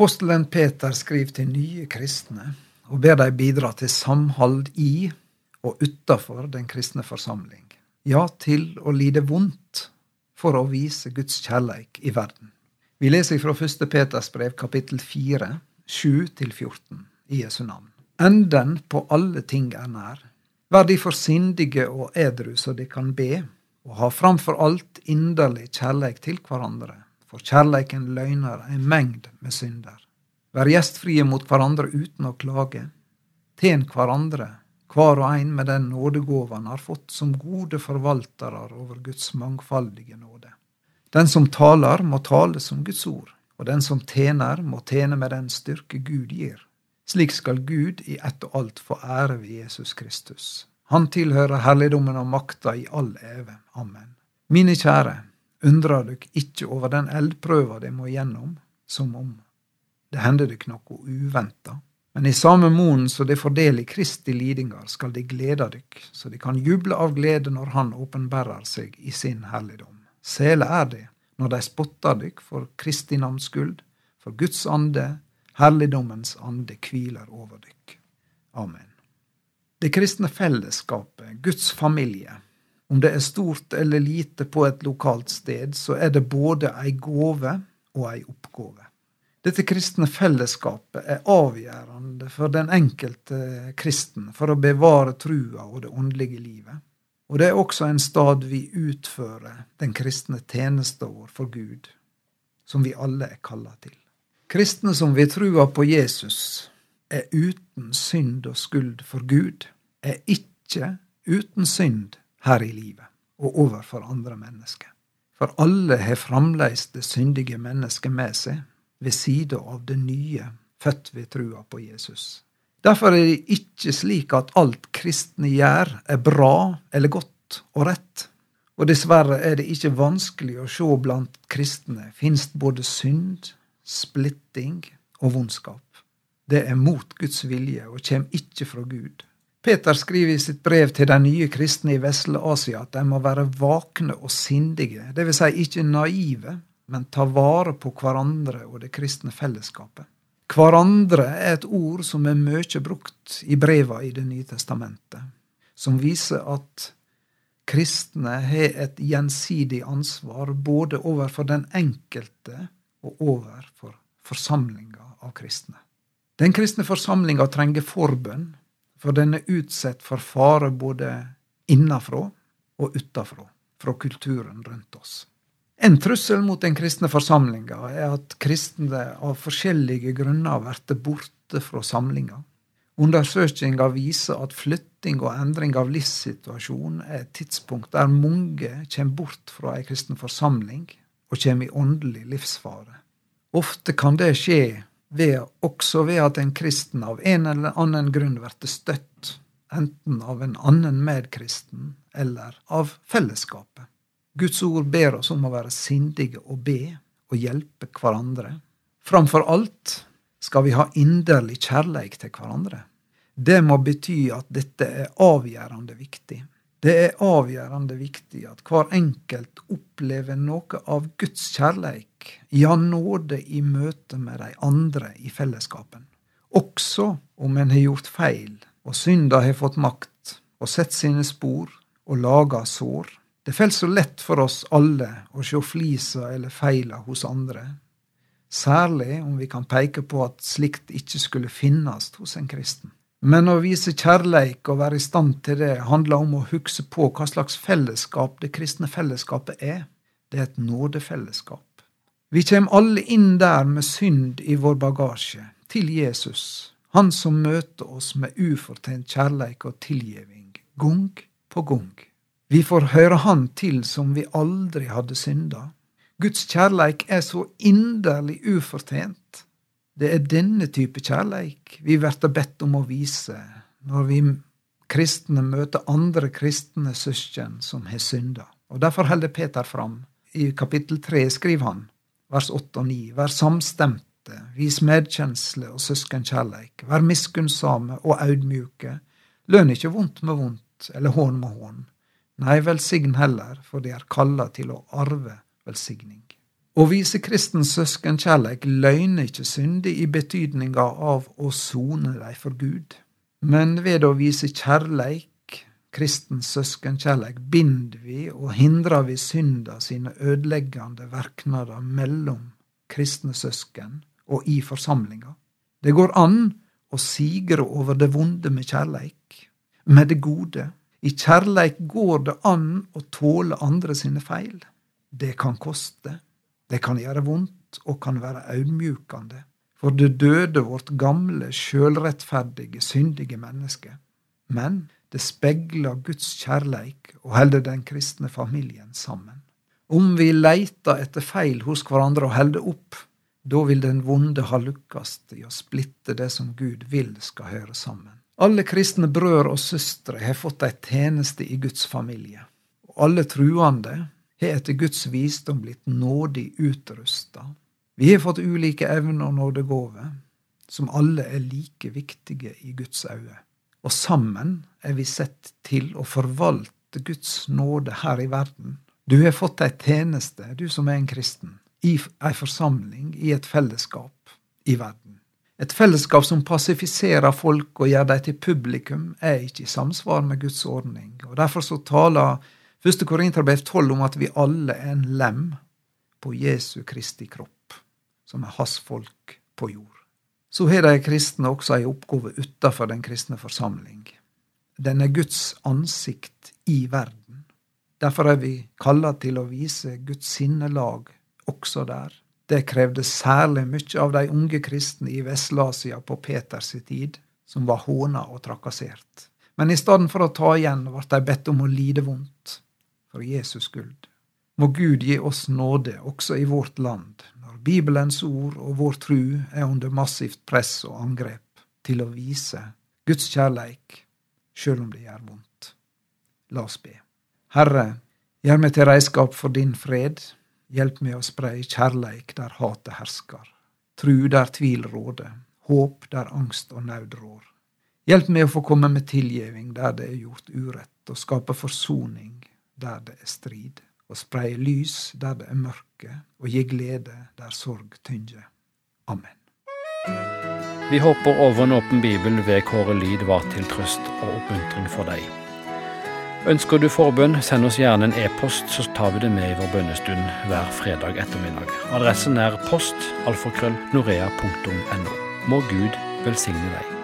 Apostelen Peter skriver til nye kristne og ber dem bidra til samhold i og utafor den kristne forsamling. Ja, til å lide vondt for å vise Guds kjærleik i verden. Vi leser fra 1. Peters brev kapittel 4, 7-14 i Jesu navn. Enden på alle ting er nær. Vær derfor sindige og edru så de kan be, og ha framfor alt inderlig kjærleik til hverandre for kjærleiken løgner ei mengd med synder. Vær gjestfrie mot hverandre uten å klage. Tjen hverandre, hver og ein med den nådegåva han har fått, som gode forvaltere over Guds mangfaldige nåde. Den som taler, må tale som Guds ord, og den som tjener, må tjene med den styrke Gud gir. Slik skal Gud i ett og alt få ære ved Jesus Kristus. Han tilhører herligdommen og makta i all eve. Amen. Mine kjære, undrer dykk ikkje over den eldprøva de må gjennom, som om det hender dykk noe uventa. Men i samme monen så de fordeler del Kristi lidingar, skal de glede dykk, så de kan juble av glede når Han åpenbærer seg i sin herligdom. Sele er det når de spotter dykk for Kristi navns skyld, for Guds ande, herligdommens ande, hviler over dykk. Amen. Det kristne fellesskapet, Guds familie, om det er stort eller lite på et lokalt sted, så er det både ei gåve og ei oppgave. Dette kristne fellesskapet er avgjørende for den enkelte kristen for å bevare trua og det åndelige livet. Og det er også en stad vi utfører den kristne tjenesta vår for Gud, som vi alle er kalla til. Kristne som vil trua på Jesus, er uten synd og skuld for Gud, er ikke uten synd her i livet og overfor andre mennesker. For alle har fremdeles det syndige mennesket med seg, ved sida av det nye, født ved trua på Jesus. Derfor er det ikke slik at alt kristne gjør, er bra eller godt og rett. Og dessverre er det ikke vanskelig å se blant kristne fins både synd, splitting og vondskap. Det er mot Guds vilje og kommer ikke fra Gud. Peter skriver i sitt brev til de nye kristne i vesle Asia at de må være vakne og sindige, dvs. Si ikke naive, men ta vare på hverandre og det kristne fellesskapet. Hverandre er et ord som er mye brukt i breva i Det nye testamentet, som viser at kristne har et gjensidig ansvar både overfor den enkelte og overfor forsamlinga av kristne. Den kristne forsamlinga trenger forbønn for den er utsatt for fare både innafra og utafra, fra kulturen rundt oss. En trussel mot den kristne forsamlinga er at kristne av forskjellige grunner blir borte fra samlinga. Undersøkinga viser at flytting og endring av livssituasjon er et tidspunkt der mange kommer bort fra ei kristen forsamling og kommer i åndelig livsfare. Ofte kan det skje ved, også ved at en kristen av en eller annen grunn blir støtt, enten av en annen medkristen eller av fellesskapet. Guds ord ber oss om å være sindige og be og hjelpe hverandre. Framfor alt skal vi ha inderlig kjærleik til hverandre. Det må bety at dette er avgjørende viktig. Det er avgjørende viktig at hver enkelt opplever noe av Guds kjærleik, ja, nåde i møte med de andre i fellesskapen. Også om en har gjort feil, og synda har fått makt og sett sine spor og laga sår. Det faller så lett for oss alle å se flisa eller feila hos andre, særlig om vi kan peke på at slikt ikke skulle finnes hos en kristen. Men å vise kjærleik og være i stand til det handler om å huske på hva slags fellesskap det kristne fellesskapet er. Det er et nådefellesskap. Vi kommer alle inn der med synd i vår bagasje, til Jesus, han som møter oss med ufortjent kjærleik og tilgivning, gang på gang. Vi får høre Han til som vi aldri hadde synda. Guds kjærleik er så inderlig ufortjent det er denne type kjærleik vi blir bedt om å vise når vi kristne møter andre kristne søsken som har synda. Og Derfor holder Peter fram. I kapittel 3 skriver han, vers 8 og 9, vær samstemte, vis medkjensle og søskenkjærleik, vær miskunnsame og audmjuke, lønn ikke vondt med vondt eller hån med hån. Nei, velsign heller, for de er kalla til å arve velsigning. Å vise kristens søskenkjærleik løgner ikke syndig i betydninga av å sone dei for Gud, men ved å vise kjærleik, kristens søskenkjærleik, binder vi og hindrer vi synda sine ødeleggende verknader mellom kristne søsken og i forsamlinga. Det går an å sigre over det vonde med kjærleik, med det gode. I kjærleik går det an å tåle andre sine feil. Det kan koste. Det kan gjøre vondt og kan være audmjukende, for det døde vårt gamle, sjølrettferdige, syndige menneske. Men det spegler Guds kjærleik og holder den kristne familien sammen. Om vi leiter etter feil hos hverandre og holder opp, da vil den vonde ha lukkast i å splitte det som Gud vil skal høre sammen. Alle kristne brødre og søstre har fått ei tjeneste i Guds familie. Og alle truende har etter Guds visdom blitt nådig utrusta. Vi har fått ulike evner og nådegåver, som alle er like viktige i Guds øyne. Og sammen er vi sett til å forvalte Guds nåde her i verden. Du har fått ei tjeneste, du som er en kristen, i ei forsamling, i et fellesskap i verden. Et fellesskap som passifiserer folk og gjør dem til publikum, er ikke i samsvar med Guds ordning. Og Derfor så taler Første Korinterbrev 12 om at vi alle er en lem på Jesu Kristi kropp, som er hans folk på jord. Så har de kristne også ei oppgave utafor den kristne forsamling. Den er Guds ansikt i verden. Derfor er vi kalla til å vise Guds sinnelag også der. Det krevde særlig mye av de unge kristne i Vest-Asia på Peters tid, som var håna og trakassert. Men i stedet for å ta igjen ble de bedt om å lide vondt for Jesus skyld. Må Gud gi oss nåde også i vårt land, når Bibelens ord og vår tru er under massivt press og angrep, til å vise Guds kjærleik, sjøl om det gjør vondt. La oss be. Herre, gjør meg til reiskap for din fred. Hjelp meg å spreie kjærleik der hatet hersker, tru der tvil råder, håp der angst og naud rår. Hjelp meg å få komme med tilgjeving der det er gjort urett, og skape forsoning der det er strid, og spreie lys der det er mørke, og gi glede der sorg tynger. Amen. Vi håper over en åpen bibel ved Kåre Lyd var til trøst og oppmuntring for deg. Ønsker du forbønn, send oss gjerne en e-post, så tar vi det med i vår bønnestund hver fredag ettermiddag. Adressen er post alfakrøll norea.no. Må Gud velsigne deg.